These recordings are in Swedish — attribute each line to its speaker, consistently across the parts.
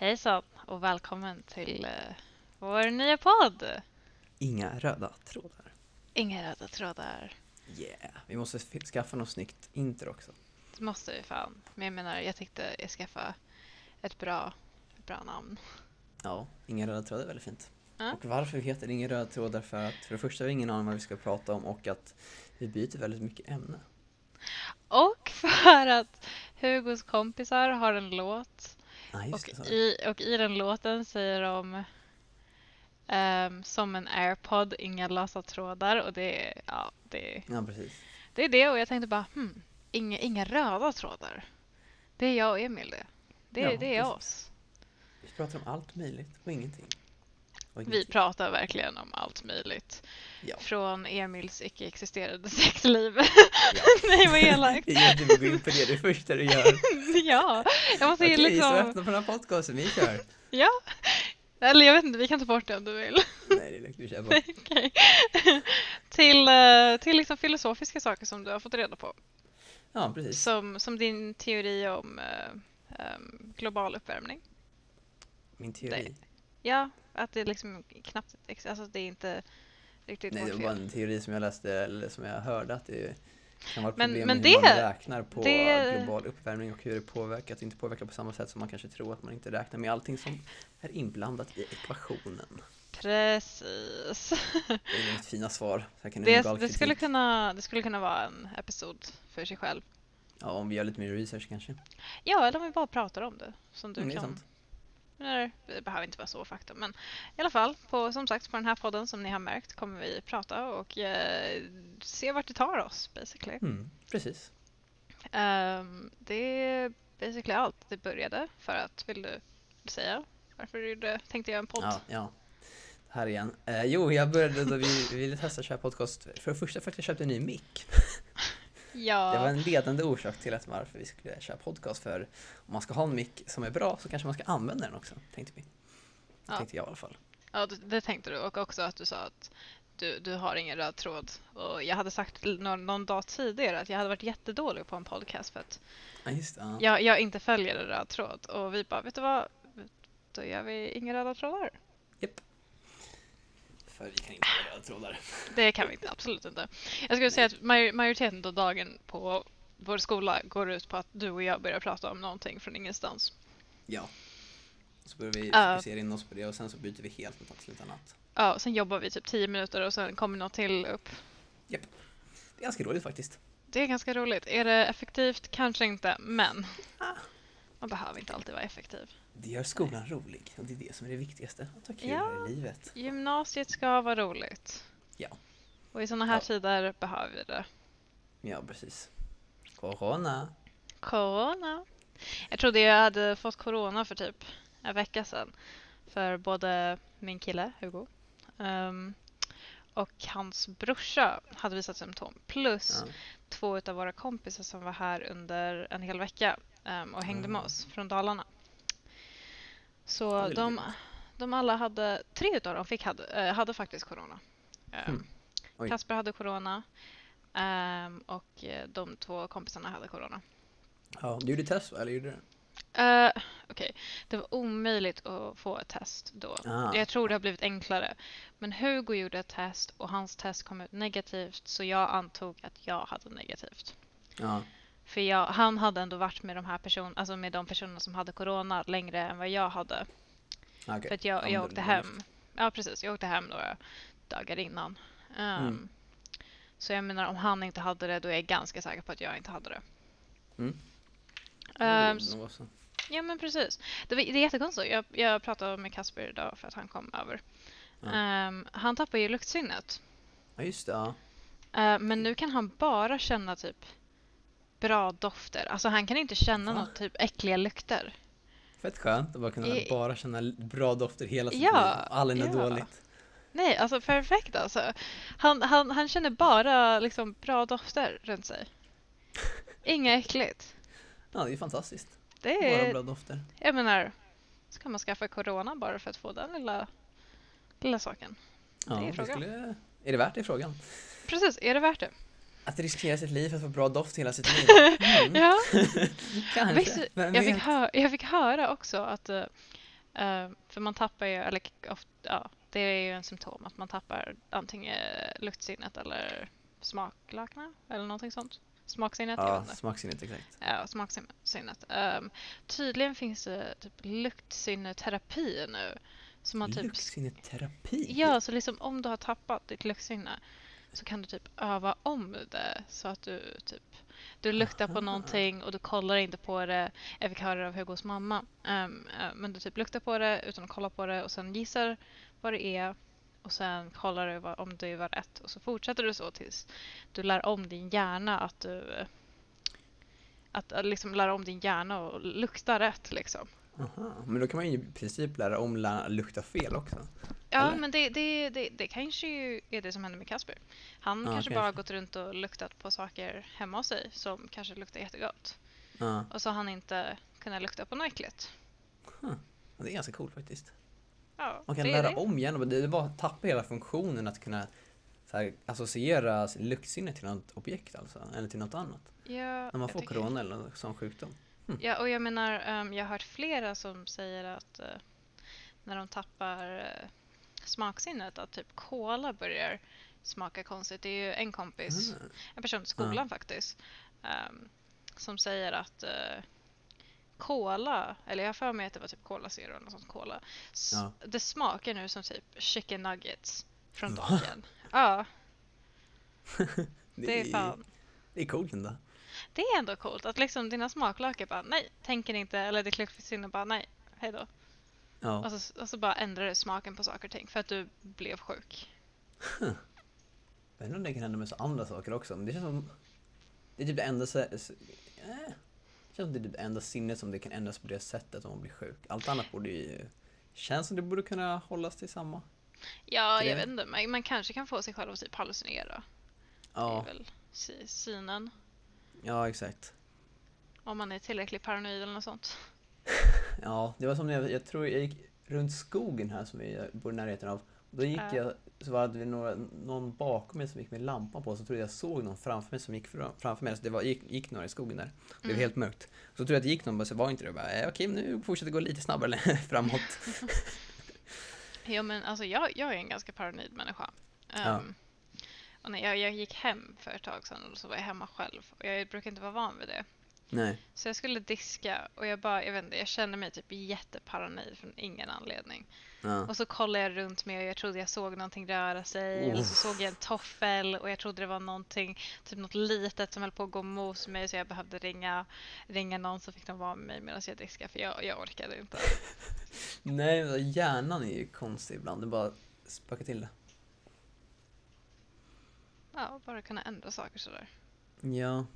Speaker 1: Hejsan och välkommen till uh, vår nya podd.
Speaker 2: Inga röda trådar.
Speaker 1: Inga röda trådar.
Speaker 2: Yeah, vi måste skaffa något snyggt intro också.
Speaker 1: Det måste vi fan. Men jag menar, jag tänkte jag skaffa ett bra, ett bra namn.
Speaker 2: Ja, Inga röda trådar är väldigt fint.
Speaker 1: Ja.
Speaker 2: Och varför vi heter Inga röda trådar för att för det första har vi ingen aning om vad vi ska prata om och att vi byter väldigt mycket ämne.
Speaker 1: Och för att Hugos kompisar har en låt
Speaker 2: Ah,
Speaker 1: och
Speaker 2: det,
Speaker 1: i, och i den låten säger de ehm, som en airpod, inga lösa trådar och det är, ja, det,
Speaker 2: Ja, precis.
Speaker 1: det är det och jag tänkte bara hmm, inga, inga röda trådar. Det är jag och Emil det. Det,
Speaker 2: Ja,
Speaker 1: det är
Speaker 2: precis.
Speaker 1: oss.
Speaker 2: Vi pratar om allt möjligt och ingenting.
Speaker 1: Vi pratar verkligen om allt möjligt.
Speaker 2: Ja.
Speaker 1: Från Emils icke-existerande sexliv.
Speaker 2: Ja.
Speaker 1: Nej, vad elakt.
Speaker 2: Jättebra att gå in på det, det första du gör.
Speaker 1: ja, jag måste
Speaker 2: Okej, så
Speaker 1: liksom...
Speaker 2: öppna på den här podcasten, vi kör.
Speaker 1: Ja. Eller jag vet inte, vi kan ta bort det om du vill.
Speaker 2: Nej, det är lugnt, vi kör bara.
Speaker 1: Okej. till eh, till liksom filosofiska saker som du har fått reda på.
Speaker 2: Ja, precis.
Speaker 1: Som, som din teori om eh, em, global uppvärmning.
Speaker 2: Min teori.
Speaker 1: Ja, att det liksom knappt, alltså det är inte riktigt
Speaker 2: Nej, det var bara en teori som jag läste, eller som jag hörde att det kan vara ett
Speaker 1: Men-
Speaker 2: problem
Speaker 1: men
Speaker 2: med hur man
Speaker 1: det-
Speaker 2: räknar på
Speaker 1: det-
Speaker 2: global uppvärmning och hur det påverkar, att det inte påverkar på samma sätt som man kanske tror att man inte räknar med allting som är inblandat i ekvationen.
Speaker 1: Precis.
Speaker 2: Det är mitt fina svar.
Speaker 1: Det, det, skulle kunna, det skulle kunna vara en episod för sig själv.
Speaker 2: Ja, om vi gör lite mer research kanske.
Speaker 1: Ja, eller om vi bara pratar om det. Som du
Speaker 2: Mm, det
Speaker 1: kan...
Speaker 2: sant.
Speaker 1: Det behöver inte vara så faktum. Men i alla fall, på, som sagt, på den här podden som ni har märkt kommer vi prata och eh, se vart det tar oss basically.
Speaker 2: Mm, precis.
Speaker 1: Ehm, det är basically allt. Det började för att, vill du säga varför du gjorde- tänkte göra en podd?
Speaker 2: Ja, ja. Här igen. Eh, jo, jag började då vi, vi ville testa att köra podcast. För det första för att jag köpte en ny mick.
Speaker 1: Ja,
Speaker 2: Det var en ledande orsak till att varför vi skulle köra podcast. För om man ska ha en mick som är bra så kanske man ska använda den också, tänkte vi.
Speaker 1: Ja.
Speaker 2: Tänkte jag i alla fall.
Speaker 1: ja det, tänkte du och också att du sa att du, du har ingen röd tråd. Och jag hade sagt någon, någon dag tidigare att jag hade varit jättedålig på en podcast för att
Speaker 2: Ja, det. Ja.
Speaker 1: jag, jag inte följer en röd tråd. Och vi bara, vet du vad? Då gör vi inga röda trådar.
Speaker 2: Japp. För vi kan inte ha röda trådar.
Speaker 1: Det kan vi inte, absolut inte. Jag skulle säga att major- majoriteten av dagen på vår skola går ut på att du och jag börjar prata om någonting från ingenstans.
Speaker 2: Ja. Så börjar vi fokusera in oss på det och sen så byter vi helt mot något annat.
Speaker 1: Ja, sen jobbar vi typ 10 minuter och sen kommer något till upp.
Speaker 2: Det är ganska roligt faktiskt.
Speaker 1: Det är ganska roligt. Är det effektivt? Kanske inte, men
Speaker 2: Ah.
Speaker 1: Man behöver inte alltid vara effektiv.
Speaker 2: Det gör skolan rolig och det är det som är det viktigaste. Att ha kul
Speaker 1: Ja.
Speaker 2: i livet.
Speaker 1: Gymnasiet ska vara roligt.
Speaker 2: Ja.
Speaker 1: Och i sådana här
Speaker 2: Ja.
Speaker 1: tider behöver vi det.
Speaker 2: Ja, precis. Corona.
Speaker 1: Corona. Jag trodde jag hade fått corona för typ en vecka sedan. För både min kille, Hugo, ehm, och hans brorsa hade visat symptom. Plus
Speaker 2: Ja.
Speaker 1: två av våra kompisar som var här under en hel vecka ehm, och hängde med
Speaker 2: Mm.
Speaker 1: oss från Dalarna.
Speaker 2: det
Speaker 1: Så de, de alla hade, tre utav dem fick, hade, eh, hade faktiskt corona. Ehm,
Speaker 2: Mm.
Speaker 1: Kasper hade corona ehm, och eh, de två kompisarna hade corona.
Speaker 2: Ja, du gjorde test va? Eller gjorde du?
Speaker 1: Uh, Okej, det var omöjligt att få ett test då.
Speaker 2: Ah.
Speaker 1: Jag tror det har blivit enklare. Men Hugo gjorde ett test och hans test kom ut negativt så jag antog att jag hade negativt.
Speaker 2: Ja.
Speaker 1: För jag, han hade ändå varit med de här person, alltså med de personerna som hade corona längre än vad jag hade.
Speaker 2: Ah, okej.
Speaker 1: För att jag, jag
Speaker 2: då-
Speaker 1: åkte hem. Ja precis, jag åkte hem några dagar innan. Um,
Speaker 2: Mm.
Speaker 1: Så jag menar om han inte hade det då är jag ganska säker på att jag inte hade det.
Speaker 2: Mm. Så.
Speaker 1: Ja men precis. Det, var, det är jättekonstigt. Jag, jag pratade med Kasper idag för att han kom över.
Speaker 2: Ja.
Speaker 1: Ehm, han tappar ju luktsinnet.
Speaker 2: Ja, just det. Ja.
Speaker 1: Eh, men nu kan han bara känna typ bra dofter. Alltså han kan inte känna
Speaker 2: Va?
Speaker 1: något typ äckliga lukter.
Speaker 2: Fett skönt att bara kunna
Speaker 1: I-
Speaker 2: bara känna bra dofter hela sitt
Speaker 1: Ja,
Speaker 2: liv. Aldrig något
Speaker 1: ja.
Speaker 2: dåligt.
Speaker 1: Nej, alltså perfekt alltså. Han, han, han känner bara liksom bra dofter runt sig. Inga äckligt.
Speaker 2: Ja, det är fantastiskt.
Speaker 1: Det är,
Speaker 2: bra dofter.
Speaker 1: jag menar, ska man skaffa corona bara för att få den lilla, lilla saken?
Speaker 2: Ja,
Speaker 1: är
Speaker 2: det
Speaker 1: frågan.
Speaker 2: skulle... Är det värt det frågan?
Speaker 1: Precis, är det värt det?
Speaker 2: Att riskera sitt liv för att få bra doft hela sitt liv? Mm,
Speaker 1: Ja.
Speaker 2: kanske.
Speaker 1: Visst, jag,
Speaker 2: vet?
Speaker 1: fick hö- jag fick höra också att eh, Eh, för man tappar ju, eller ofta, ja, det är ju en symptom att man tappar antingen luktsinnet eller smaklökarna eller någonting sånt. Smaksinnet,
Speaker 2: Ja, smaksinnet exakt.
Speaker 1: Ja, smaksinnet. Um, tydligen finns det typ luktsinneterapi nu. Som typ
Speaker 2: Luktsinneterapi?
Speaker 1: Ja, så liksom om du har tappat ditt luktsinne så kan du typ öva om det så att du typ du luktar på
Speaker 2: Aha.
Speaker 1: någonting och du kollar inte på det. Jag fick höra det av Hugos mamma. Ehm, eh, men du typ luktar på det utan att kolla på det och sen gissar vad det är och sen kollar du vad, om det var rätt och så fortsätter du så tills du lär om din hjärna att du eh, att eh, liksom lära om din hjärna och lukta rätt liksom.
Speaker 2: Aha, men då kan man ju i princip lära om lära lukta fel också.
Speaker 1: Ja,
Speaker 2: Eller?
Speaker 1: men det, det, det, det kanske ju är det som händer med Kasper. Han
Speaker 2: Ja,
Speaker 1: kanske bara har
Speaker 2: kanske.
Speaker 1: gått runt och luktat på saker hemma hos sig som kanske luktar jättegott.
Speaker 2: Ja,
Speaker 1: Och så har han inte kunnat lukta på något äckligt.
Speaker 2: det är ganska coolt faktiskt.
Speaker 1: Ja,
Speaker 2: Man kan lära
Speaker 1: det.
Speaker 2: om hjärnan, det bara tappa hela funktionen att kunna så här, associera sin luktsinne till något objekt alltså, eller till något annat.
Speaker 1: Ja,
Speaker 2: När man får corona eller någon sån sjukdom.
Speaker 1: Ja, och jag menar, ehm, jag har hört flera som säger att eh, när de tappar uh, smaksinnet att typ cola börjar smaka konstigt. Det är ju en kompis
Speaker 2: Ah.
Speaker 1: en person i skolan faktiskt, ehm, som säger att uh, cola, eller jag har för mig att det var typ Cola Zero eller något sånt cola, s-
Speaker 2: Ja.
Speaker 1: det smakar nu som typ chicken nuggets från? Donken. Ja, det är fan.
Speaker 2: Det är coolt ändå.
Speaker 1: Det är ändå coolt att liksom dina smaklökar bara nej, tänker inte, eller ditt luktsinne bara nej, hejdå.
Speaker 2: Ja.
Speaker 1: Och så, och så bara ändrar det smaken på saker och ting för att du blev sjuk.
Speaker 2: Jag inte om det kan hända med så andra saker också, men det känns som... Det är typ det enda... sä- s- eh, Det känns som det är det enda sinnet som det kan ändras på det sättet om man blir sjuk. Allt annat borde ju... Känns som det borde kunna hållas till samma.
Speaker 1: Ja,
Speaker 2: Det-
Speaker 1: jag vet inte, men man kanske kan få sig själv att typ hallucinera. Det är
Speaker 2: Ja,
Speaker 1: väl sy- synen.
Speaker 2: ja exakt.
Speaker 1: Om man är tillräckligt paranoid eller något sånt.
Speaker 2: Ja, det var som när jag, jag tror jag gick runt skogen här som vi bor i närheten av. Då gick
Speaker 1: Ja.
Speaker 2: jag, så var det några, någon bakom mig som gick med lampan på, så trodde jag såg någon framför mig som gick fra- framför mig. Så det var, gick, gick några i skogen där. Det blev
Speaker 1: Mm.
Speaker 2: helt mörkt. Så trodde jag att det gick någon, men så var inte det. Jag bara, eh, okej, nu fortsätter det gå lite snabbare framåt.
Speaker 1: Ja, men alltså jag, jag är en ganska paranoid människa.
Speaker 2: Ja.
Speaker 1: Ehm, och när jag, jag gick hem för ett tag sedan och så var jag hemma själv. Och jag brukar inte vara van vid det.
Speaker 2: Nej.
Speaker 1: Så jag skulle diska och jag bara, jag vet inte, jag kände mig typ jätteparanoid från ingen anledning.
Speaker 2: Ja.
Speaker 1: Och så kollade jag runt mig och jag trodde jag såg någonting röra sig. Eller så såg jag en toffel och jag trodde det var någonting, typ något litet som höll på att gå mot mig så jag behövde ringa, ringa någon så fick de vara med mig medan jag diskade för jag, jag orkade inte.
Speaker 2: Nej, hjärnan är ju konstig ibland. Det bara spökar till det.
Speaker 1: Ja, bara kunna ändra saker sådär.
Speaker 2: Ja.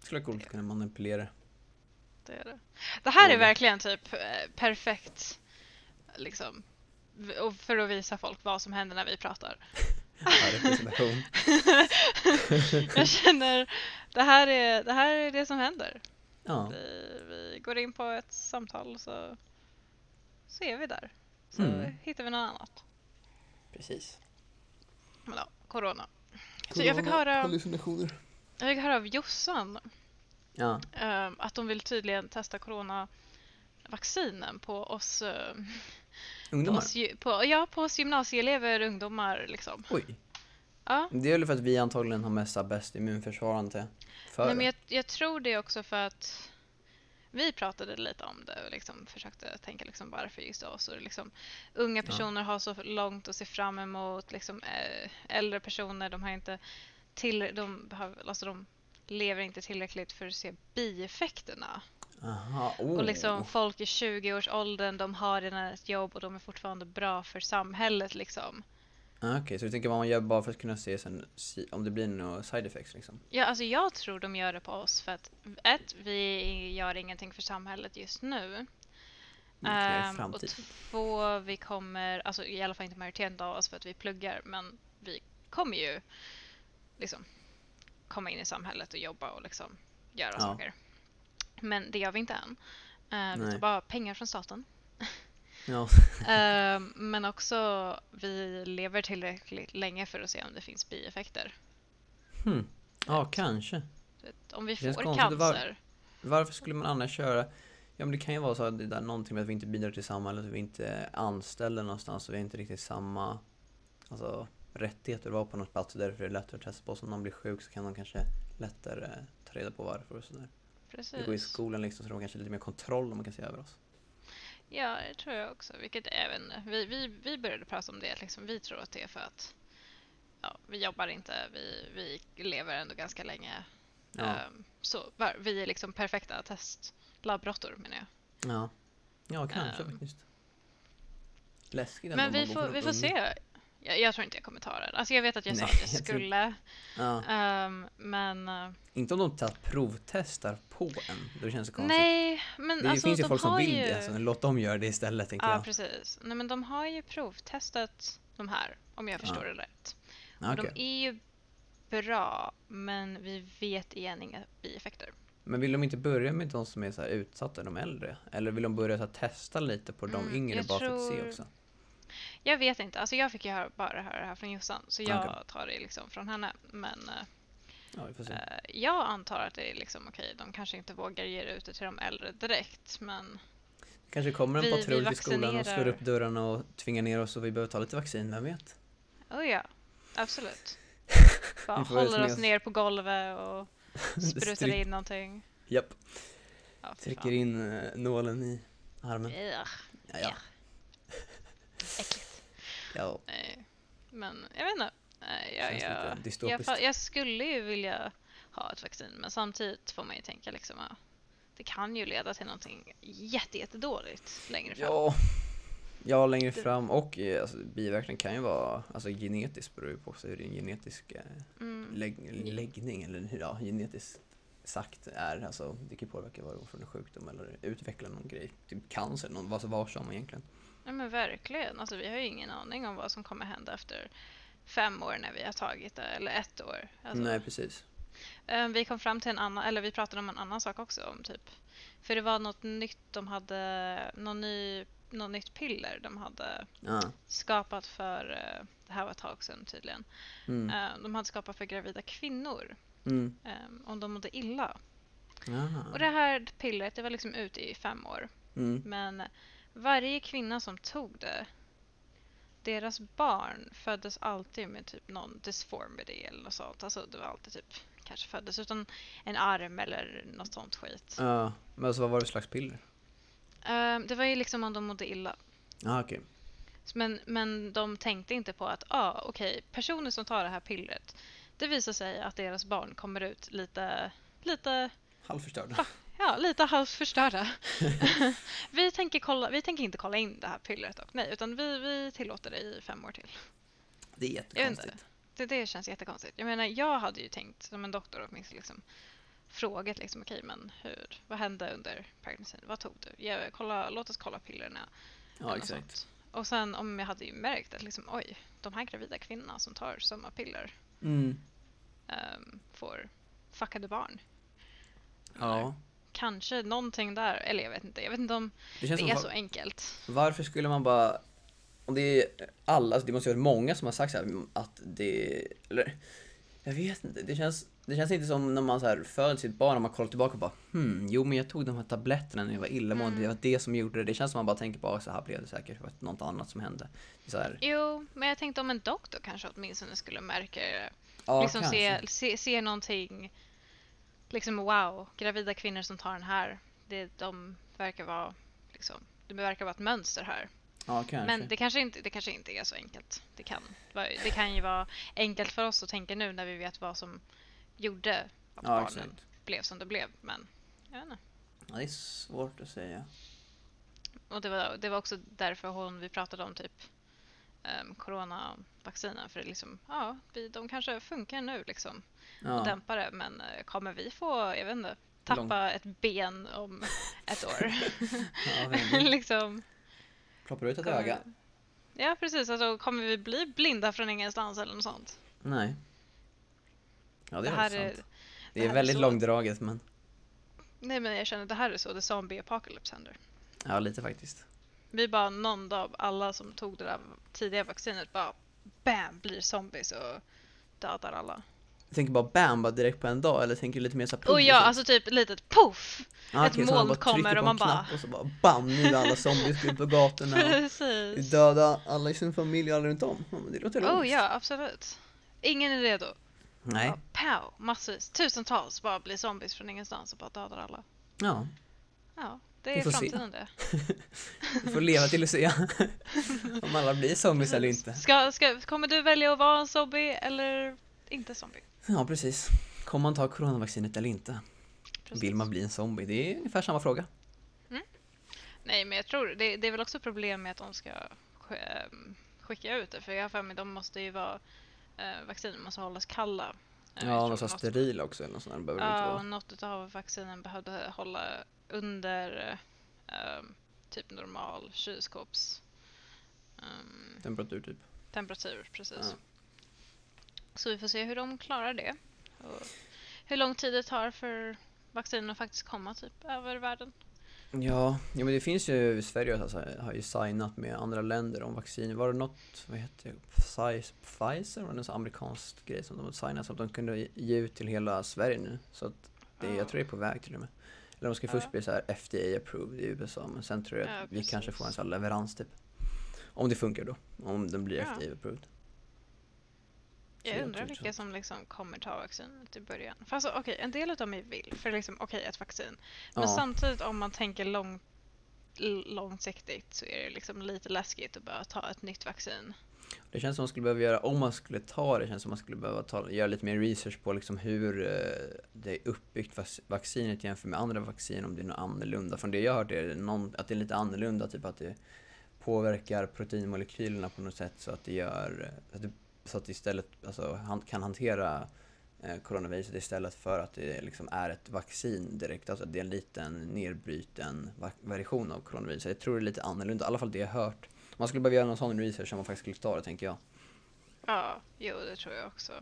Speaker 2: Skulle vara coolt att kunna manipulera.
Speaker 1: Det är det. Det här är verkligen typ eh, perfekt liksom för att visa folk vad som händer när vi pratar.
Speaker 2: Ja.
Speaker 1: Jag känner det här är det, här är det som händer.
Speaker 2: Ja.
Speaker 1: Vi, vi går in på ett samtal så, så är vi där. Så
Speaker 2: Mm.
Speaker 1: hittar vi något annat.
Speaker 2: Precis.
Speaker 1: Men ja, corona. Så jag fick höra,
Speaker 2: Hallucinationer.
Speaker 1: Jag fick höra av Jossan
Speaker 2: Ja.
Speaker 1: eh, att de vill tydligen testa coronavaccinen på oss, eh, på
Speaker 2: Ungdomar.
Speaker 1: oss, ju- på, ja, på oss gymnasieelever, ungdomar liksom.
Speaker 2: Oj.
Speaker 1: Ja.
Speaker 2: Det är väl för att vi antagligen har mest bäst immunförsvar antar jag. För
Speaker 1: Nej, men jag, jag tror det också för att vi pratade lite om det och liksom försökte tänka liksom varför just oss. Och liksom, unga personer har så långt att se fram emot. Liksom, eh, äldre personer de har inte till, de, behöver, alltså, de lever inte tillräckligt för att se bieffekterna.
Speaker 2: Aha, oh.
Speaker 1: Och liksom folk i 20-årsåldern de har redan ett jobb och de är fortfarande bra för samhället. Liksom.
Speaker 2: Ah, Okej, så du tänker vad man gör bara för att kunna se sen om det blir några side effects liksom?
Speaker 1: Ja, alltså jag tror de gör det på oss för att ett, vi gör ingenting för samhället just nu.
Speaker 2: Det är
Speaker 1: Ehm, och två, vi kommer, alltså i alla fall inte majoriteten av oss för att vi pluggar, men vi kommer ju liksom komma in i samhället och jobba och liksom göra
Speaker 2: Ja.
Speaker 1: saker. Men det gör vi inte än. Ehm, vi tar bara pengar från staten.
Speaker 2: Ja.
Speaker 1: Ehm, men också vi lever tillräckligt länge för att se om det finns bieffekter.
Speaker 2: Hmm. Ja, kanske.
Speaker 1: Du vet, Om vi får
Speaker 2: det var-
Speaker 1: cancer.
Speaker 2: Varför skulle man annars köra? Ja men det kan ju vara så att det är någonting med att vi inte bidrar till samhället, att vi inte är anställda någonstans och vi har inte riktigt samma alltså, rättigheter att vara på något plats och därför är det lättare att testa på oss. Om någon blir sjuk så kan de kanske lättare ta reda på varför och sådär. Vi går i
Speaker 1: Precis.
Speaker 2: skolan liksom så de har kanske lite mer kontroll om man kan se över oss.
Speaker 1: Ja, det tror jag också. Vilket även, vi, vi, vi började prata om det, liksom, vi tror att det är för att ja, vi jobbar inte, vi, vi lever ändå ganska länge.
Speaker 2: Ja.
Speaker 1: Ehm, så var, vi är liksom perfekta testlabbrottor menar jag.
Speaker 2: Ja, ja kanske
Speaker 1: Ehm.
Speaker 2: faktiskt. Läskigt
Speaker 1: Men vi får, vi får se. Jag, jag tror inte jag kommer ta den. Alltså jag vet att jag sa
Speaker 2: Nej,
Speaker 1: att jag
Speaker 2: jag tror-
Speaker 1: skulle.
Speaker 2: Ja.
Speaker 1: ehm, men eh,
Speaker 2: Inte om de tar provtestar på en, då känns det konstigt.
Speaker 1: nej, men
Speaker 2: det
Speaker 1: alltså
Speaker 2: finns ju folk som vill
Speaker 1: ju...
Speaker 2: det, så låt dem göra det istället tänker
Speaker 1: Ja,
Speaker 2: jag.
Speaker 1: precis. Nej, men de har ju provtestat de här, om jag förstår det rätt.
Speaker 2: Ja,
Speaker 1: Och
Speaker 2: okej.
Speaker 1: De är ju bra, men vi vet igen inga bieffekter.
Speaker 2: Men vill de inte börja med de som är så utsatta, de äldre? Eller vill de börja så testa lite på de
Speaker 1: Mm,
Speaker 2: yngre bara för att se
Speaker 1: tror-
Speaker 2: också?
Speaker 1: Jag vet inte, alltså jag fick ju höra, bara höra det här från Jossan, så jag
Speaker 2: Okej.
Speaker 1: tar det liksom från henne. Men eh,
Speaker 2: Ja,
Speaker 1: eh, jag antar att det är liksom okej, de kanske inte vågar ge det ut till de äldre direkt, men
Speaker 2: Kanske kommer en
Speaker 1: vi-
Speaker 2: patrull till skolan och slår upp dörrarna och tvingar ner oss och vi behöver ta lite vaccin, vem vet?
Speaker 1: oh ja, absolut. Bara håller oss ner på golvet och sprutar in någonting.
Speaker 2: Japp,
Speaker 1: Ja, fy
Speaker 2: trycker in eh, nålen i armen.
Speaker 1: Ugh,
Speaker 2: Ja, ja.
Speaker 1: äckligt.
Speaker 2: Ja.
Speaker 1: Nej. Men jag vet inte. Jag, jag, jag, jag skulle ju vilja ha ett vaccin men samtidigt får man ju tänka liksom att det kan ju leda till någonting jätte, jättedåligt längre fram.
Speaker 2: Ja, ja längre
Speaker 1: Det-
Speaker 2: fram och eh, alltså, biverkningen kan ju vara alltså, genetiskt beror ju på hur din genetisk eh,
Speaker 1: Mm.
Speaker 2: lägg, läggning eller hur ja, genetiskt sagt är. Alltså, det kan påverka vad du får för en sjukdom eller utveckla någon grej. Typ cancer, någon, vad var som egentligen.
Speaker 1: Ja men verkligen. Alltså, vi har ju ingen aning om vad som kommer hända efter fem år när vi har tagit det, eller ett år. Alltså,
Speaker 2: Nej, precis.
Speaker 1: eh, vi kom fram till en annan, eller vi pratade om en annan sak också. Om typ, för det var något nytt de hade, någon ny, något nytt piller de hade
Speaker 2: Ja.
Speaker 1: skapat för, eh, det här var ett tag sedan tydligen,
Speaker 2: Mm.
Speaker 1: Eh, de hade skapat för gravida kvinnor
Speaker 2: Mm.
Speaker 1: eh, om de mådde illa.
Speaker 2: Aha.
Speaker 1: Och det här pillret det var liksom ute i fem år.
Speaker 2: Mm.
Speaker 1: Men varje kvinna som tog det, deras barn föddes alltid med typ någon disformity eller något sånt. Alltså det var alltid typ, kanske föddes utan en arm eller något sånt skit.
Speaker 2: Ja, men alltså vad var det för slags piller?
Speaker 1: Eh, det var ju liksom om de mådde illa.
Speaker 2: Ja, okej.
Speaker 1: Men, men de tänkte inte på att, ah, okej, personer som tar det här pillret, det visar sig att deras barn kommer ut lite, lite,
Speaker 2: Halvförstörda.
Speaker 1: Ja, lite halvt förstörda. vi, tänker kolla, vi tänker inte kolla in det här pillret dock, nej, utan vi, vi tillåter det i fem år till.
Speaker 2: Det är jättekonstigt.
Speaker 1: Det, det känns jättekonstigt. Jag menar, jag hade ju tänkt som en doktor åtminstone liksom frågat liksom, okej, men hur, vad hände under pregnacyn? Vad tog du? Ja, kolla, låt oss kolla pillerna.
Speaker 2: Ja,
Speaker 1: eller
Speaker 2: exakt.
Speaker 1: sånt. Och sen om jag hade ju märkt att liksom, oj, de här gravida kvinnorna som tar samma piller
Speaker 2: Mm.
Speaker 1: ehm, får fuckade barn.
Speaker 2: Ja.
Speaker 1: Kanske någonting där, eller jag vet inte. Jag vet inte om
Speaker 2: Det
Speaker 1: det är
Speaker 2: va-
Speaker 1: så enkelt.
Speaker 2: Varför skulle man bara... Om det är alla, alltså det måste ju vara många som har sagt så här att det... Eller... Jag vet inte, det känns, det känns inte som när man så här föder sitt barn och man kollar tillbaka och bara hmm, jo men jag tog de här tabletterna när jag var illamående,
Speaker 1: Mm.
Speaker 2: det var det som gjorde det. Det känns som man bara tänker på, så här blev det säkert, det var något annat som hände. Så här,
Speaker 1: Jo, men jag tänkte om en doktor kanske åtminstone skulle märka det.
Speaker 2: ja,
Speaker 1: liksom se, se, se någonting, liksom wow, gravida kvinnor som tar den här, det, de verkar vara, liksom, det verkar vara ett mönster här.
Speaker 2: Ja.
Speaker 1: Men det kanske, inte, det kanske inte är så enkelt. Det kan, det kan ju vara enkelt för oss att tänka nu när vi vet vad som gjorde att
Speaker 2: ja,
Speaker 1: barnen
Speaker 2: exakt.
Speaker 1: blev som det blev. Men jag vet inte.
Speaker 2: Ja, det är svårt att säga.
Speaker 1: Och det var, det var också därför hon, vi pratade om typ um, coronavaccinen. För det är liksom, ja, vi, de kanske funkar nu liksom. Och
Speaker 2: Ja,
Speaker 1: dämpar det. Men eh, kommer vi få, jag vet inte, tappa
Speaker 2: Lång-
Speaker 1: ett ben om ett år?
Speaker 2: ja
Speaker 1: liksom.
Speaker 2: ploppar ut ett
Speaker 1: kommer-
Speaker 2: öga.
Speaker 1: Ja, precis. Alltså, kommer vi bli blinda från ingenstans eller något sånt?
Speaker 2: Nej. Ja, det är
Speaker 1: här
Speaker 2: faktiskt sant.
Speaker 1: är,
Speaker 2: Det
Speaker 1: det
Speaker 2: är
Speaker 1: är
Speaker 2: väldigt
Speaker 1: så-
Speaker 2: långdraget men
Speaker 1: nej men jag känner att det här är så the zombie apocalypse händer.
Speaker 2: ja, lite faktiskt.
Speaker 1: Vi bara någon dag, alla som tog det där tidiga vaccinet bara BAM! Blir zombies och dödar alla.
Speaker 2: tänker bara bam, bara direkt på en dag eller tänker du lite mer så här
Speaker 1: Och ja,
Speaker 2: progressivt?
Speaker 1: alltså typ litet poff!
Speaker 2: Ah,
Speaker 1: ett
Speaker 2: man
Speaker 1: moln kommer och man bara-
Speaker 2: Och så bara bam, nu är alla zombies ut på gatorna och
Speaker 1: Precis!
Speaker 2: döda alla i sin familj och alla runt om. Ja, det låter
Speaker 1: Oh
Speaker 2: logiskt.
Speaker 1: ja, absolut. Ingen är redo.
Speaker 2: Nej,
Speaker 1: pow! Massvis, tusentals bara blir zombies från ingenstans och bara dödar alla.
Speaker 2: ja,
Speaker 1: Ja, det är
Speaker 2: får se.
Speaker 1: framtiden det.
Speaker 2: vi får leva till att se om alla blir zombies eller inte.
Speaker 1: Ska, ska, kommer du välja att vara en zombie eller inte zombie?
Speaker 2: Ja, precis. Kommer man ta coronavaccinet eller inte?
Speaker 1: Precis.
Speaker 2: Vill man bli en zombie? Det är ungefär samma fråga.
Speaker 1: Nej, men jag tror det, det är väl också problem med att de ska sk- ehm, skicka ut det. För jag har för mig de måste ju vara, eh, vaccinen måste hållas kalla. Eh,
Speaker 2: Ja,
Speaker 1: tror
Speaker 2: någon sån
Speaker 1: något-
Speaker 2: steril också eller något sånt där.
Speaker 1: Ja,
Speaker 2: vara.
Speaker 1: något av vaccinen behövde hålla under eh, typ normal kylskåps ehm,
Speaker 2: Temperatur typ.
Speaker 1: temperatur. Precis.
Speaker 2: Ja.
Speaker 1: Så vi får se hur de klarar det. Och hur lång tid det tar för vaccinen att faktiskt komma typ över världen.
Speaker 2: Ja, ja men det finns ju Sverige alltså, har ju signat med andra länder om vaccin. Var det något, vad heter det, Pfizer, var det en sån amerikansk grej som de har signat så att de kunde ge ut till hela Sverige nu. Så att det, jag tror det är på väg till och med. Eller de ska
Speaker 1: Ja.
Speaker 2: först bli så här FDA approved i USA men sen tror jag att
Speaker 1: Ja,
Speaker 2: vi kanske får en sån leverans typ. Om det funkar då, om den blir
Speaker 1: Ja.
Speaker 2: FDA approved. Så
Speaker 1: Jag undrar vilka som liksom kommer ta vaccinet i början. För alltså, okej, en del av mig vill, för liksom, okej, ett vaccin. Men
Speaker 2: Ja.
Speaker 1: samtidigt om man tänker lång, l- långsiktigt så är det liksom lite läskigt att bara ta ett nytt vaccin.
Speaker 2: Det känns som man skulle behöva göra, om man skulle ta det, känns som man skulle behöva ta, göra lite mer research på liksom hur eh, det är uppbyggt vaccinet jämfört med andra vaccin, om det är något annorlunda. Från det jag har hört är det någon, att det är lite annorlunda, typ att det påverkar proteinmolekylerna på något sätt så att det gör, eh, att det, så att det istället alltså, han, kan hantera eh, coronaviruset istället för att det liksom är ett vaccin direkt, alltså det är en liten nedbruten version av coronaviruset. Jag tror det är lite annorlunda, i alla fall det jag har hört. Man skulle behöva göra någon sån research om man faktiskt skulle ta det, tänker jag.
Speaker 1: Ja, jo det tror jag också.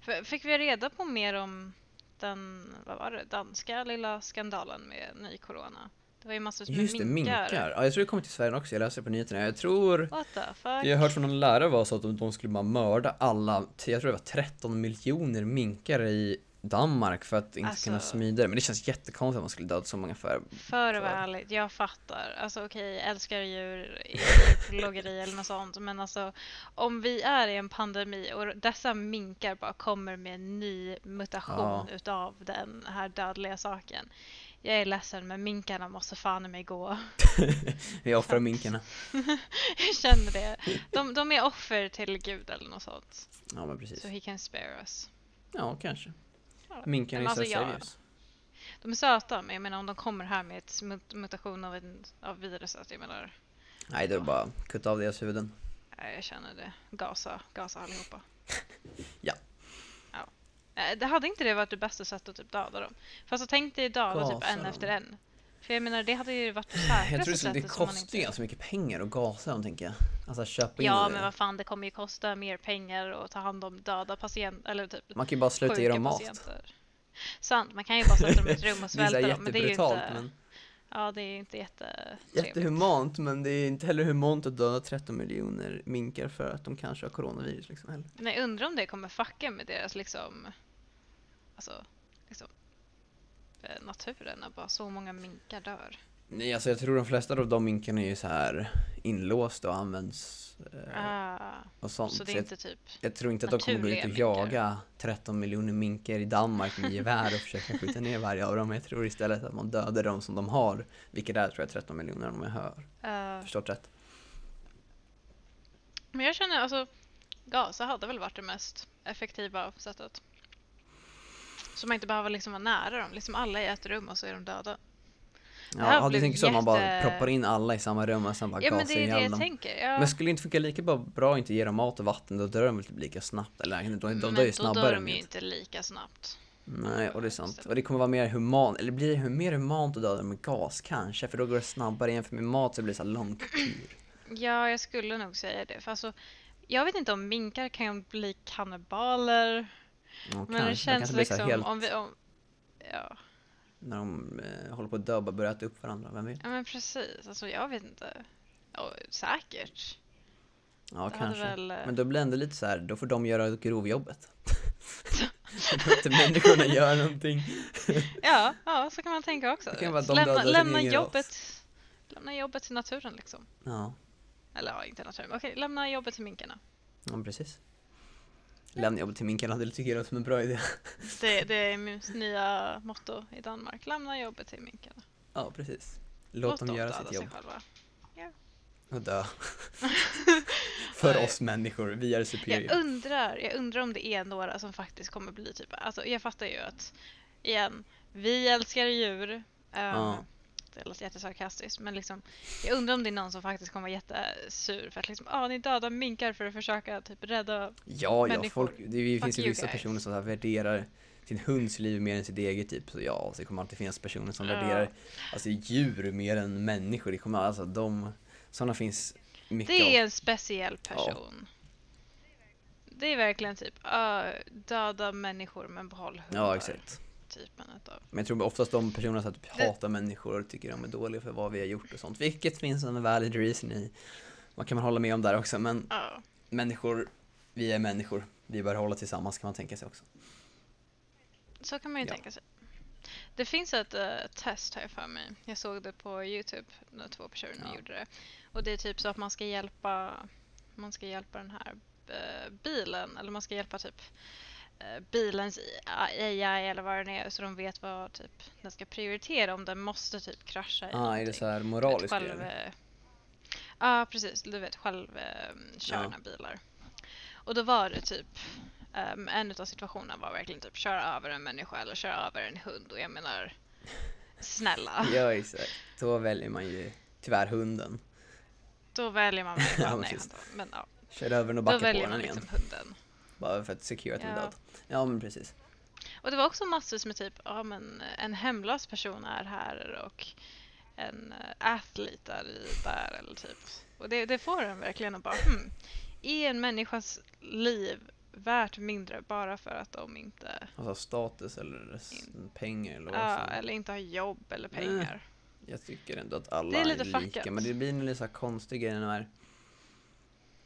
Speaker 1: För, fick vi reda på mer om den, vad var det, danska lilla skandalen med ny corona? Det var ju massor med
Speaker 2: Just det, minkar. Ja, jag tror det kommer till Sverige också, jag läste det på nyheterna. Jag tror,
Speaker 1: What the fuck?
Speaker 2: jag har hört från någon lärare var så att de, de skulle bara mörda alla, jag tror det var 13 miljoner minkar i Danmark för att inte kunna
Speaker 1: Alltså-
Speaker 2: smida det. Men det känns jättekonstigt att man skulle döda så många för.
Speaker 1: För att vara ärlig, jag fattar. Alltså okej, jag älskar djur, djurplågeri eller något sånt. Men alltså om vi är i en pandemi och dessa minkar bara kommer med en ny mutation
Speaker 2: Ja.
Speaker 1: utav den här dödliga saken. Jag är ledsen men minkarna måste fan i mig gå.
Speaker 2: Vi offrar minkarna.
Speaker 1: jag känner det. De, de är offer till gud eller något sånt.
Speaker 2: Ja men precis.
Speaker 1: Så he can spare us.
Speaker 2: Ja, kanske. Minkarna
Speaker 1: Men
Speaker 2: är så
Speaker 1: alltså,
Speaker 2: seriös.
Speaker 1: De är söta men jag menar om de kommer här med ett mut- mutation av, en, av viruset. Jag menar,
Speaker 2: Nej, det är bara kutta av deras huvuden.
Speaker 1: Nej, jag känner det. Gasa, gasa allihopa.
Speaker 2: Ja.
Speaker 1: ja. Eh, Det hade inte det varit det bästa sättet att typ döda dem? Fast så tänk dig döda typ en
Speaker 2: dem.
Speaker 1: efter en. För jag menar det hade ju varit det
Speaker 2: Jag
Speaker 1: säkraste
Speaker 2: tror det, det kostar ju ganska mycket pengar att gasa dem tänker jag. Alltså köpa in
Speaker 1: Ja men vad fan det kommer ju kosta mer pengar att ta hand om döda patienter eller typ
Speaker 2: Man kan ju bara sluta ge dem mat.
Speaker 1: patienter. Sant, man kan ju bara sätta dem i ett rum och svälta dem men det är ju inte...
Speaker 2: men
Speaker 1: Ja det är ju inte jätte...
Speaker 2: jättehumant men det är inte heller humant att döda 13 miljoner minkar för att de kanske har coronavirus liksom heller.
Speaker 1: Men jag undrar om det kommer fucka med deras liksom... Alltså, liksom... eh, Naturen, att bara så många minkar dör.
Speaker 2: Nej alltså jag tror de flesta av de minkarna är ju så här inlåsta och används eh,
Speaker 1: Ah,
Speaker 2: och sånt.
Speaker 1: så det är
Speaker 2: jag,
Speaker 1: inte typ...
Speaker 2: jag tror inte att de kommer gå ut och
Speaker 1: minkar.
Speaker 2: jaga 13 miljoner minkar i Danmark med gevär och försöka skjuta ner varje av dem. Jag tror istället att man dödar dem som de har. Vilket är tror jag 13 miljoner om jag hör.
Speaker 1: eh,
Speaker 2: Förstått rätt?
Speaker 1: men jag känner alltså, Gaza hade väl varit det mest effektiva sättet. Så man inte behöver liksom vara nära dem. Liksom alla i ett rum och så är de döda.
Speaker 2: Ja,
Speaker 1: här
Speaker 2: ja, du tänker så att man bara
Speaker 1: jätte-
Speaker 2: proppar in alla i samma rum och sen bara
Speaker 1: Ja men
Speaker 2: gasar
Speaker 1: det är det
Speaker 2: ihjäl
Speaker 1: jag
Speaker 2: dem.
Speaker 1: tänker. Ja.
Speaker 2: Men skulle det inte funka lika bra, bra att inte ge dem mat och vatten, då dör de väl typ lika snabbt? Eller de, de, de
Speaker 1: men
Speaker 2: dör ju
Speaker 1: då
Speaker 2: snabbare.
Speaker 1: dör de ju
Speaker 2: det.
Speaker 1: inte lika snabbt.
Speaker 2: Nej, och det är sant. Och det kommer vara mer humant, eller blir det mer humant att döda dem med gas kanske? För då går det snabbare jämfört med mat så blir det så här lång tortyr.
Speaker 1: Ja, jag skulle nog säga det. För alltså, jag vet inte om minkar kan bli kannibaler.
Speaker 2: Ja,
Speaker 1: Men det
Speaker 2: De
Speaker 1: känns
Speaker 2: så
Speaker 1: liksom
Speaker 2: helt,
Speaker 1: om vi... Om, ja.
Speaker 2: när de eh, håller på att bara börjar äta upp varandra, vem vet?
Speaker 1: ja, men precis. Alltså jag vet inte. Ja, säkert.
Speaker 2: Ja,
Speaker 1: Det
Speaker 2: kanske.
Speaker 1: väl, eh,
Speaker 2: Men då blir det ändå lite så här, då får de göra grovjobbet. Behöver inte människorna göra någonting?
Speaker 1: Ja, ja, så kan man tänka också. Lämna lämna, jobbet, lämna jobbet till naturen liksom.
Speaker 2: Ja,
Speaker 1: Eller ja, inte naturen. Okej, lämna jobbet till minkarna.
Speaker 2: ja precis. Lämna jobbet till minkarna, det tycker jag låter som en bra idé.
Speaker 1: Det, det är min nya motto i Danmark. Lämna jobbet till minkarna.
Speaker 2: Ja, precis. Låt, dem göra
Speaker 1: döda
Speaker 2: sitt jobb
Speaker 1: själva.
Speaker 2: och dö. För oss människor, vi är
Speaker 1: Jag
Speaker 2: superior.
Speaker 1: undrar, jag undrar om det är några som faktiskt kommer bli typ, alltså jag fattar ju att, igen, vi älskar djur. ehm,
Speaker 2: Ja.
Speaker 1: Det låter jättesarkastiskt men liksom, jag undrar om det är någon som faktiskt kommer vara jättesur för att liksom, ah, ni dödar minkar för att försöka typ rädda
Speaker 2: Ja, ja,
Speaker 1: människor.
Speaker 2: folk, det,
Speaker 1: Fuck
Speaker 2: finns ju vissa
Speaker 1: guys.
Speaker 2: personer som här värderar sin hunds liv mer än sitt eget typ. Så ja, så det kommer alltid finnas personer som
Speaker 1: Ja.
Speaker 2: värderar alltså, djur mer än människor. Det kommer, alltså de, sådana finns mycket
Speaker 1: Det är en speciell person. Det är verkligen typ, ah, döda människor men behåll hundar.
Speaker 2: Ja, exakt.
Speaker 1: Typen utav.
Speaker 2: Men jag tror oftast de personerna som typ hatar människor och tycker de är dåliga för vad vi har gjort och sånt. Vilket finns en valid reason i. Vad kan man hålla med om där också? Men
Speaker 1: Ja.
Speaker 2: människor, vi är människor. Vi bör hålla tillsammans kan man tänka sig också.
Speaker 1: Så kan man ju
Speaker 2: Ja.
Speaker 1: tänka sig. Det finns ett eh, test här för mig. Jag såg det på Youtube när två personer
Speaker 2: Ja.
Speaker 1: gjorde det. Och det är typ så att man ska hjälpa man ska hjälpa den här eh, bilen eller man ska hjälpa typ bilens AI eller vad det är så de vet vad typ den ska prioritera om den måste typ krascha i
Speaker 2: Ah, är det
Speaker 1: någonting.
Speaker 2: så här moraliskt?
Speaker 1: själv,
Speaker 2: eller?
Speaker 1: eh, Ja, precis. Du vet, självkörande bilar. Och då var det typ um, en av situationerna var verkligen typ köra över en människa eller köra över en hund och jag menar snälla.
Speaker 2: Ja, exakt. Då väljer man ju tyvärr hunden.
Speaker 1: Då väljer man människan.
Speaker 2: Ja,
Speaker 1: Nej, men ja.
Speaker 2: Kör över den och
Speaker 1: Då
Speaker 2: backar på
Speaker 1: väljer
Speaker 2: den
Speaker 1: man
Speaker 2: igen.
Speaker 1: liksom hunden.
Speaker 2: Bara för att secure att är
Speaker 1: Ja.
Speaker 2: död. Ja, men precis.
Speaker 1: Och det var också massor med typ, ja men en hemlös person är här och en uh, athlete är där eller typ. Och det, det får en verkligen att bara hmm, är en människas liv värt mindre bara för att de inte,
Speaker 2: Alltså status eller s- pengar eller vad
Speaker 1: ja, eller inte har jobb eller
Speaker 2: Nej.
Speaker 1: pengar?
Speaker 2: Jag tycker ändå att alla
Speaker 1: Det är
Speaker 2: är,
Speaker 1: lite
Speaker 2: lika.
Speaker 1: fuckat.
Speaker 2: Men det blir en lite så här konstig grej när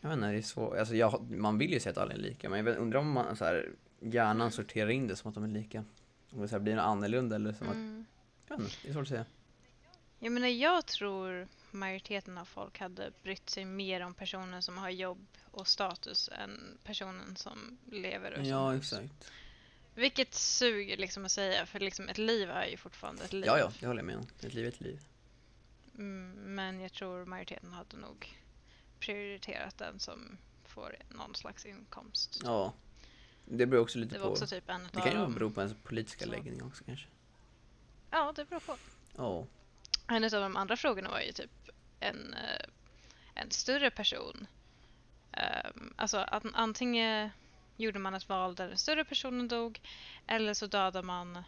Speaker 2: jag vet inte, det är svårt. Alltså jag, man vill ju säga att alla är lika, men jag vet- undrar om man så här, hjärnan sorterar in det som att de är lika. Om det så här blir något annorlunda eller som att,
Speaker 1: Mm.
Speaker 2: jag vet inte, det är svårt att säga.
Speaker 1: Jag menar, jag tror majoriteten av folk hade brytt sig mer om personen som har jobb och status än personen som lever
Speaker 2: Ja,
Speaker 1: utomhus.
Speaker 2: exakt.
Speaker 1: Vilket suger liksom att säga, för liksom ett liv är ju fortfarande ett liv.
Speaker 2: Ja, ja, det håller jag med om. Ett liv är ett liv.
Speaker 1: Mm, men jag tror majoriteten hade nog prioriterat den som får någon slags inkomst.
Speaker 2: Ja. Det beror också lite
Speaker 1: det var
Speaker 2: på.
Speaker 1: också typ en
Speaker 2: det kan ju bero på ens politiska
Speaker 1: Så.
Speaker 2: läggning också kanske.
Speaker 1: Ja, det beror på.
Speaker 2: Ja.
Speaker 1: En av de andra frågorna var ju typ en, eh, en större person. Ehm, alltså att antingen gjorde man ett val där den större personen dog eller så dödade man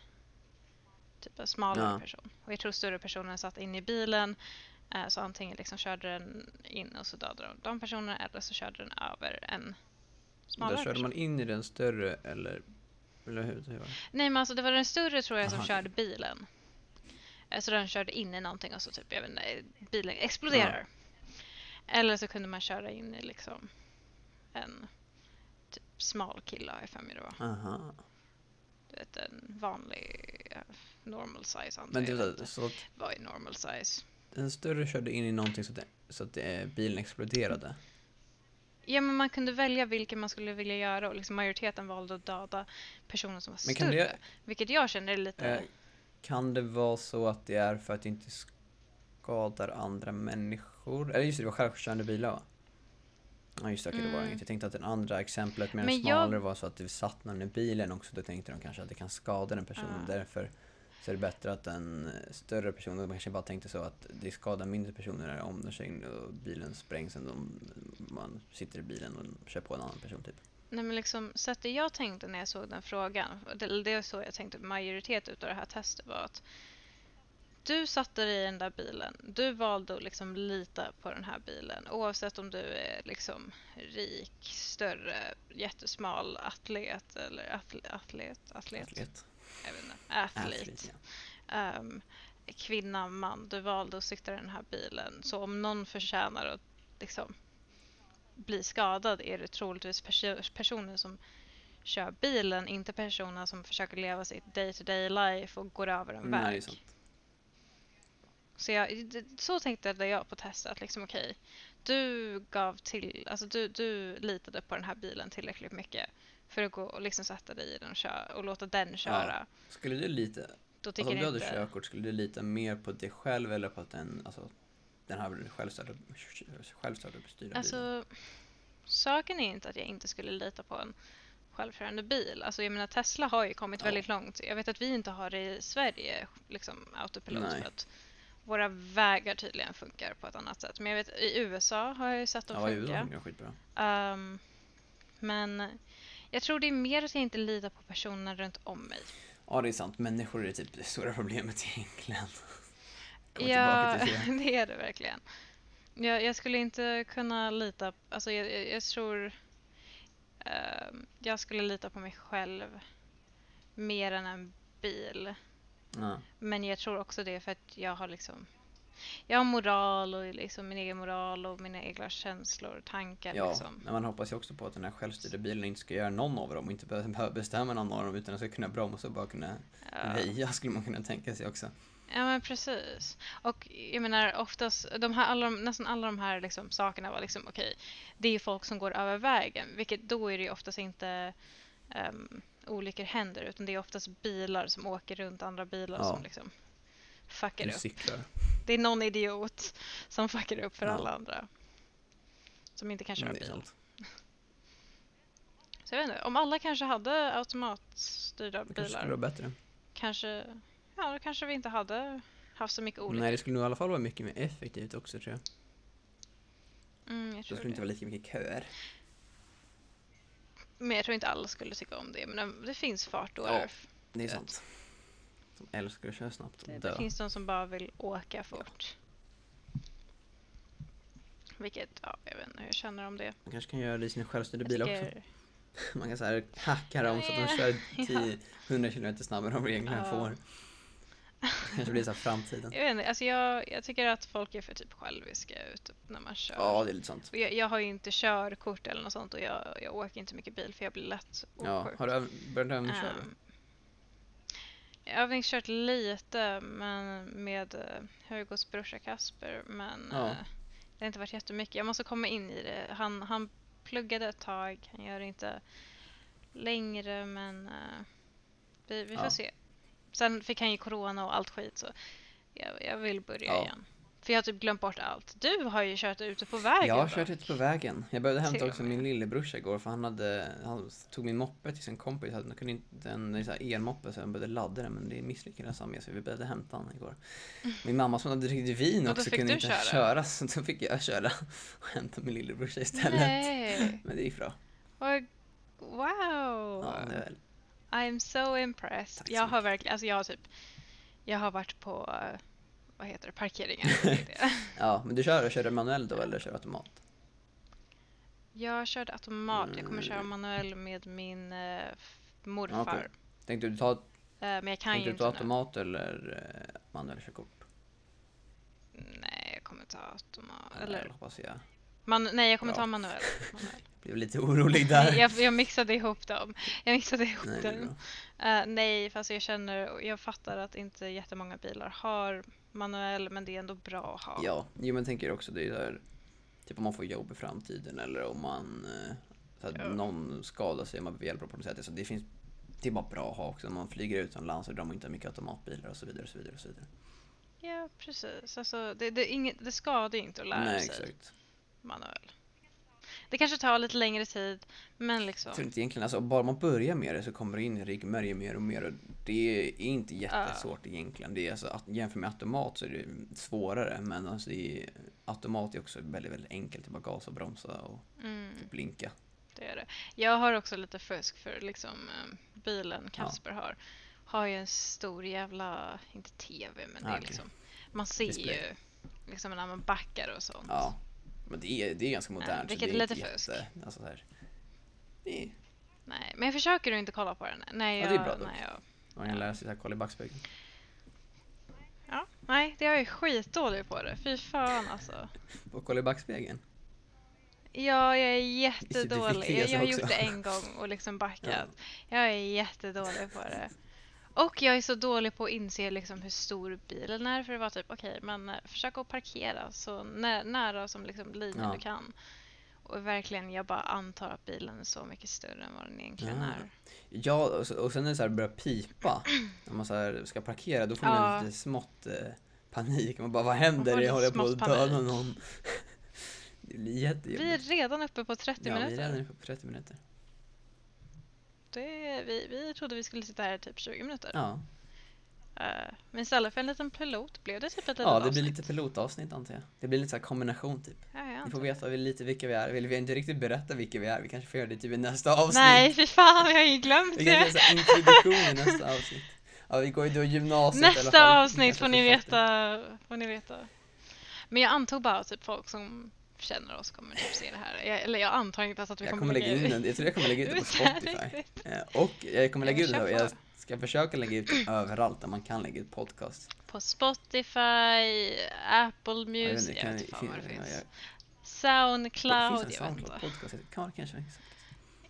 Speaker 1: typ en smalare
Speaker 2: Ja.
Speaker 1: person. Och jag tror större personen satt in i bilen så antingen liksom körde den in och så dödade de de personerna eller så körde den över en smalare
Speaker 2: Där körde
Speaker 1: person.
Speaker 2: man in i den större eller, eller hur? hur var?
Speaker 1: Nej men alltså det var den större tror jag som
Speaker 2: Aha.
Speaker 1: körde bilen. Eh, Så den körde in i någonting och så typ, jag vet inte, bilen exploderar. Eller så kunde man köra in i liksom en typ smal kille har jag för mig det var.
Speaker 2: Aha.
Speaker 1: Du vet en vanlig eh, normal size antar
Speaker 2: Men det
Speaker 1: jag
Speaker 2: var så att
Speaker 1: Vad är normal size?
Speaker 2: Den större körde in i någonting så att, så att det, bilen exploderade.
Speaker 1: Ja men man kunde välja vilken man skulle vilja göra och liksom majoriteten valde att döda personen som var
Speaker 2: Men
Speaker 1: större.
Speaker 2: det-
Speaker 1: Vilket jag känner är lite...
Speaker 2: Eh, kan det vara så att det är för att det inte skadar andra människor? Eller just det, det var självkörande bilar va? Ja just det, okej, det var
Speaker 1: Mm.
Speaker 2: inget. Jag tänkte att det andra exemplet med den
Speaker 1: Men jag-
Speaker 2: smalare var så att det satt någon i bilen också. Då tänkte de kanske att det kan skada den personen.
Speaker 1: Ah.
Speaker 2: Därför så är det bättre att en större person, de kanske bara tänkte så att det skadar mindre personer om de kör in och bilen sprängs än om man sitter i bilen och kör på en annan person typ.
Speaker 1: Nej men liksom, sättet jag tänkte när jag såg den frågan, det, det är så jag tänkte majoritet utav det här testet var att du satte dig i den där bilen, du valde att liksom lita på den här bilen oavsett om du är liksom rik, större, jättesmal atlet eller atlet, atlet, atlet,
Speaker 2: Atlet.
Speaker 1: jag vet inte. Atlet,
Speaker 2: ja.
Speaker 1: Ehm, kvinna, man, du valde att sitta i den här bilen. Så om någon förtjänar att liksom bli skadad är det troligtvis perso- personen som kör bilen, inte personen som försöker leva sitt day to day life och går över en
Speaker 2: Nej,
Speaker 1: väg.
Speaker 2: sant.
Speaker 1: Så, jag, så tänkte jag på testet, liksom okej, du gav till, alltså du, du litade på den här bilen tillräckligt mycket för att gå och liksom sätta dig i den och, köra, och låta den köra.
Speaker 2: Skulle du lita,
Speaker 1: Då
Speaker 2: alltså om du hade
Speaker 1: inte...
Speaker 2: körkort, skulle du lita mer på dig själv eller på att den, alltså, den här självstyrda, självstyrda styrda bilen?
Speaker 1: Alltså, saken är inte att jag inte skulle lita på en självkörande bil. Alltså jag menar Tesla har ju kommit
Speaker 2: Ja.
Speaker 1: väldigt långt. Jag vet att vi inte har det i Sverige, liksom autopilot,
Speaker 2: Nej.
Speaker 1: för att våra vägar tydligen funkar på ett annat sätt. Men jag vet i USA har jag ju sett dem
Speaker 2: Ja, i USA
Speaker 1: funka.
Speaker 2: funkar skitbra.
Speaker 1: Ehm, men jag tror det är mer att jag inte litar på personerna runt om mig.
Speaker 2: Ja, det är sant. Människor är typ det stora problemet egentligen.
Speaker 1: Ja,
Speaker 2: det.
Speaker 1: det är det verkligen. Jag, jag skulle inte kunna lita, alltså jag, jag, jag tror ehm, jag skulle lita på mig själv mer än en bil. Men jag tror också det för att jag har liksom jag har moral och liksom min egen moral och mina egna känslor och tankar
Speaker 2: Ja,
Speaker 1: liksom.
Speaker 2: men man hoppas ju också på att den här självstyrda bilen inte ska göra någon av dem och inte behöva bestämma någon av dem utan den ska kunna bromsa och bara kunna
Speaker 1: Ja.
Speaker 2: väja skulle man kunna tänka sig också.
Speaker 1: Ja men precis. Och jag menar oftast, de här, alla, nästan alla de här liksom, sakerna var liksom okej, det är ju folk som går över vägen, vilket då är det ju oftast inte um, olyckor händer, utan det är oftast bilar som åker runt andra bilar
Speaker 2: Ja.
Speaker 1: som liksom fuckar upp.
Speaker 2: cyklar.
Speaker 1: Det är någon idiot som fuckar upp för
Speaker 2: Ja.
Speaker 1: alla andra. Som inte kan köra
Speaker 2: Mm, det är
Speaker 1: bil.
Speaker 2: sant.
Speaker 1: Så jag vet inte, om alla kanske hade automatstyrda
Speaker 2: Det kanske
Speaker 1: bilar,
Speaker 2: vara bättre.
Speaker 1: kanske, ja då kanske vi inte hade haft så mycket olyckor.
Speaker 2: Nej, det skulle nog i alla fall vara mycket mer effektivt också tror jag.
Speaker 1: Mm, jag
Speaker 2: Då
Speaker 1: tror
Speaker 2: skulle det inte
Speaker 1: det.
Speaker 2: vara lika mycket köer.
Speaker 1: Men jag tror inte alla skulle tycka om det. Men det- finns fartårar.
Speaker 2: Ja, Det är sant. Som älskar att köra snabbt och
Speaker 1: Det,
Speaker 2: dö.
Speaker 1: det finns de som bara vill åka fort. Vilket, ja, jag vet inte hur jag känner om det.
Speaker 2: Man kanske kan göra det i sina självstyrda bilar också.
Speaker 1: tycker-
Speaker 2: Man kan så här hacka dem så att de kör 10, 100 km snabbare än vad egentligen
Speaker 1: Ja.
Speaker 2: får. kanske blir så framtiden.
Speaker 1: Jag vet inte, alltså jag, jag tycker att folk är för typ själviska ute när man kör.
Speaker 2: Ja, det är lite sant.
Speaker 1: Och jag, jag har ju inte körkort eller något sånt och jag, jag åker inte mycket bil för jag blir lätt
Speaker 2: Ja,
Speaker 1: åksjuk.
Speaker 2: har du öv- börjat övningsköra?
Speaker 1: Ehm, Jag har övningskört lite men med uh, Hugos brorsa Kasper men
Speaker 2: Ja.
Speaker 1: eh, det har inte varit jättemycket. Jag måste komma in i det. Han, han pluggade ett tag, han gör det inte längre men eh, vi, vi får
Speaker 2: Ja.
Speaker 1: se. Sen fick han ju corona och allt skit så jag, jag vill börja
Speaker 2: Ja.
Speaker 1: igen. För jag har typ glömt bort allt. Du har ju kört ute på vägen
Speaker 2: Jag har
Speaker 1: då.
Speaker 2: kört ute på vägen. Jag behövde hämta också min lillebrorsa igår för han hade, han tog min moppe till sin kompis. Han kunde inte, en elmoppe så han behövde ladda den men det misslyckades han med så vi behövde hämta han igår. Min mamma som hade druckit vin också kunde inte
Speaker 1: köra?
Speaker 2: köra så då fick jag köra och hämta min lillebrorsa istället.
Speaker 1: Nej!
Speaker 2: Men det gick bra.
Speaker 1: Wow!
Speaker 2: Ja, det är väl.
Speaker 1: I'm so impressed.
Speaker 2: Tack
Speaker 1: jag har verkligen, alltså jag har typ, jag har varit på, eh, vad heter det, parkeringar. det.
Speaker 2: Ja, men du kör, kör du manuell då eller kör du automat?
Speaker 1: jag körde automat, jag kommer köra
Speaker 2: Mm.
Speaker 1: manuell med min
Speaker 2: Ja,
Speaker 1: morfar.
Speaker 2: okej. Tänkte du ta,
Speaker 1: Eh, men jag kan
Speaker 2: tänkte du ta
Speaker 1: inte nu.
Speaker 2: automat eller eh, manuell körkort?
Speaker 1: Nej, jag kommer ta automat.
Speaker 2: Eller
Speaker 1: Eller,
Speaker 2: hoppas jag.
Speaker 1: Man, nej, jag kommer
Speaker 2: Ja.
Speaker 1: ta manuell. manuell.
Speaker 2: Blev lite orolig där.
Speaker 1: Jag, jag mixade ihop dem. Jag mixade ihop
Speaker 2: Nej,
Speaker 1: dem. Eh, nej, fast jag känner, jag fattar att inte jättemånga bilar har manuell, men det är ändå bra att ha.
Speaker 2: Ja, jo men tänker också det är här, typ om man får jobb i framtiden eller om man, eh, så att
Speaker 1: Ja.
Speaker 2: någon skadar sig man behöver hjälp på något sätt. Så det finns, det är bara bra att ha också. Om man flyger utomlands och de har inte mycket automatbilar och så vidare och så vidare och så vidare.
Speaker 1: Ja, precis. Alltså, det, det, inget, det skadar ju inte att lära
Speaker 2: Nej,
Speaker 1: sig
Speaker 2: exakt.
Speaker 1: Manuell. Det kanske tar lite längre tid, men liksom.
Speaker 2: Jag tror inte egentligen, alltså bara man börjar med det så kommer det in i ryggmärgen mer och mer och det är inte jättesvårt egentligen. Det är alltså, att jämfört med automat så är det svårare men alltså det är, automat är också väldigt, väldigt enkelt. Det är bara gasa, bromsa och
Speaker 1: Mm,
Speaker 2: typ blinka.
Speaker 1: det är det. Jag har också lite fusk för liksom eh, bilen Kasper har. Har ju en stor jävla, inte TV, men det
Speaker 2: Ah,
Speaker 1: är
Speaker 2: okej.
Speaker 1: liksom. Man ser
Speaker 2: Display.
Speaker 1: ju liksom när man backar och sånt.
Speaker 2: Ja, men det är, det är ganska modernt.
Speaker 1: vilket är
Speaker 2: inte
Speaker 1: lite fusk.
Speaker 2: jätte- Alltså så här, är,
Speaker 1: Nej, men jag försöker att inte kolla på den.
Speaker 2: Ja,
Speaker 1: jag,
Speaker 2: det är bra dock.
Speaker 1: när jag,
Speaker 2: man kan lära sig kolla i backspegeln.
Speaker 1: ja, nej, det är jag är skitdålig på det. Fy fan alltså.
Speaker 2: Och kolla i backspegeln.
Speaker 1: Ja, jag är
Speaker 2: är
Speaker 1: jättedålig. Jag, jag har gjort det en gång och liksom
Speaker 2: Ja.
Speaker 1: backat. Jag är jättedålig på det. Och jag är så dålig på att inse liksom hur stor bilen är för det var typ okej, men eh, försök att parkera så nä nära som liksom linjen
Speaker 2: Ja.
Speaker 1: du kan. Och verkligen, jag bara antar att bilen är så mycket större än vad den egentligen
Speaker 2: Ja.
Speaker 1: är.
Speaker 2: Ja, och, sen när det så här börjar pipa, när man så här ska parkera, då får man
Speaker 1: Ja.
Speaker 2: lite smått eh, panik. Man bara, vad händer? Jag håller på att döda någon. Det blir
Speaker 1: Vi är
Speaker 2: jättejobbigt.
Speaker 1: redan uppe på 30
Speaker 2: Ja, vi är
Speaker 1: minuter.
Speaker 2: redan uppe på 30 minuter.
Speaker 1: Det, vi, vi trodde vi skulle sitta här i typ 20 minuter.
Speaker 2: Ja,
Speaker 1: Eh, men istället för en liten pilot blev det typ ett litet
Speaker 2: ja det blir
Speaker 1: avsnitt.
Speaker 2: lite pilotavsnitt antar jag. Det blir lite så kombination typ.
Speaker 1: Ja,
Speaker 2: Ni får
Speaker 1: det.
Speaker 2: veta vi- lite vilka vi är. Vill vi inte riktigt berätta vilka vi är? Vi kanske får göra det typ i nästa avsnitt.
Speaker 1: Nej, fy fan, jag har ju glömt
Speaker 2: Vi kan göra
Speaker 1: det.
Speaker 2: introduktion i nästa avsnitt. Ja, vi går ju då gymnasiet i alla fall.
Speaker 1: Nästa
Speaker 2: Ni
Speaker 1: avsnitt får ni veta. Får ni veta. Men jag antog bara typ folk som känner oss kommer typ se det här. Jag, eller jag antar inte ens att vi
Speaker 2: Jag
Speaker 1: kommer,
Speaker 2: lägga in den, jag tror jag kommer lägga ut det på
Speaker 1: ut
Speaker 2: Spotify. Eh, Och jag kommer lägga ut och jag ska försöka lägga ut det överallt där man kan lägga ut podcast.
Speaker 1: På Spotify, Apple
Speaker 2: Jag
Speaker 1: Music, jag vet inte fan vad det
Speaker 2: fin-
Speaker 1: finns.
Speaker 2: jag-
Speaker 1: Soundcloud,
Speaker 2: Finns det
Speaker 1: jag
Speaker 2: en
Speaker 1: vet inte.
Speaker 2: Kan kanske?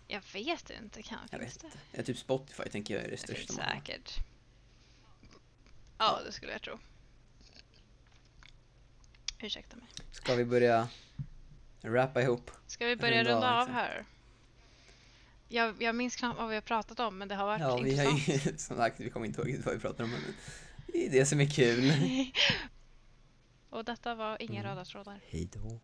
Speaker 1: Jag vet inte, kan,
Speaker 2: Jag
Speaker 1: finns
Speaker 2: vet
Speaker 1: det?
Speaker 2: inte. Ja, typ Spotify tänker jag är det
Speaker 1: Det
Speaker 2: största
Speaker 1: finns
Speaker 2: man har.
Speaker 1: säkert. Ja, det skulle jag tro. Ursäkta mig.
Speaker 2: Ska vi börja rappa ihop?
Speaker 1: Ska vi börja
Speaker 2: Runda av,
Speaker 1: runda av
Speaker 2: exakt.
Speaker 1: här? Jag, jag minns knappt vad vi har pratat om, men det har varit
Speaker 2: Ja, vi har
Speaker 1: intressant.
Speaker 2: ju, som sagt, vi kommer inte ihåg vad vi pratar om, men det är det som är kul.
Speaker 1: Och detta var Inga
Speaker 2: Mm.
Speaker 1: röda trådar.
Speaker 2: Hej då.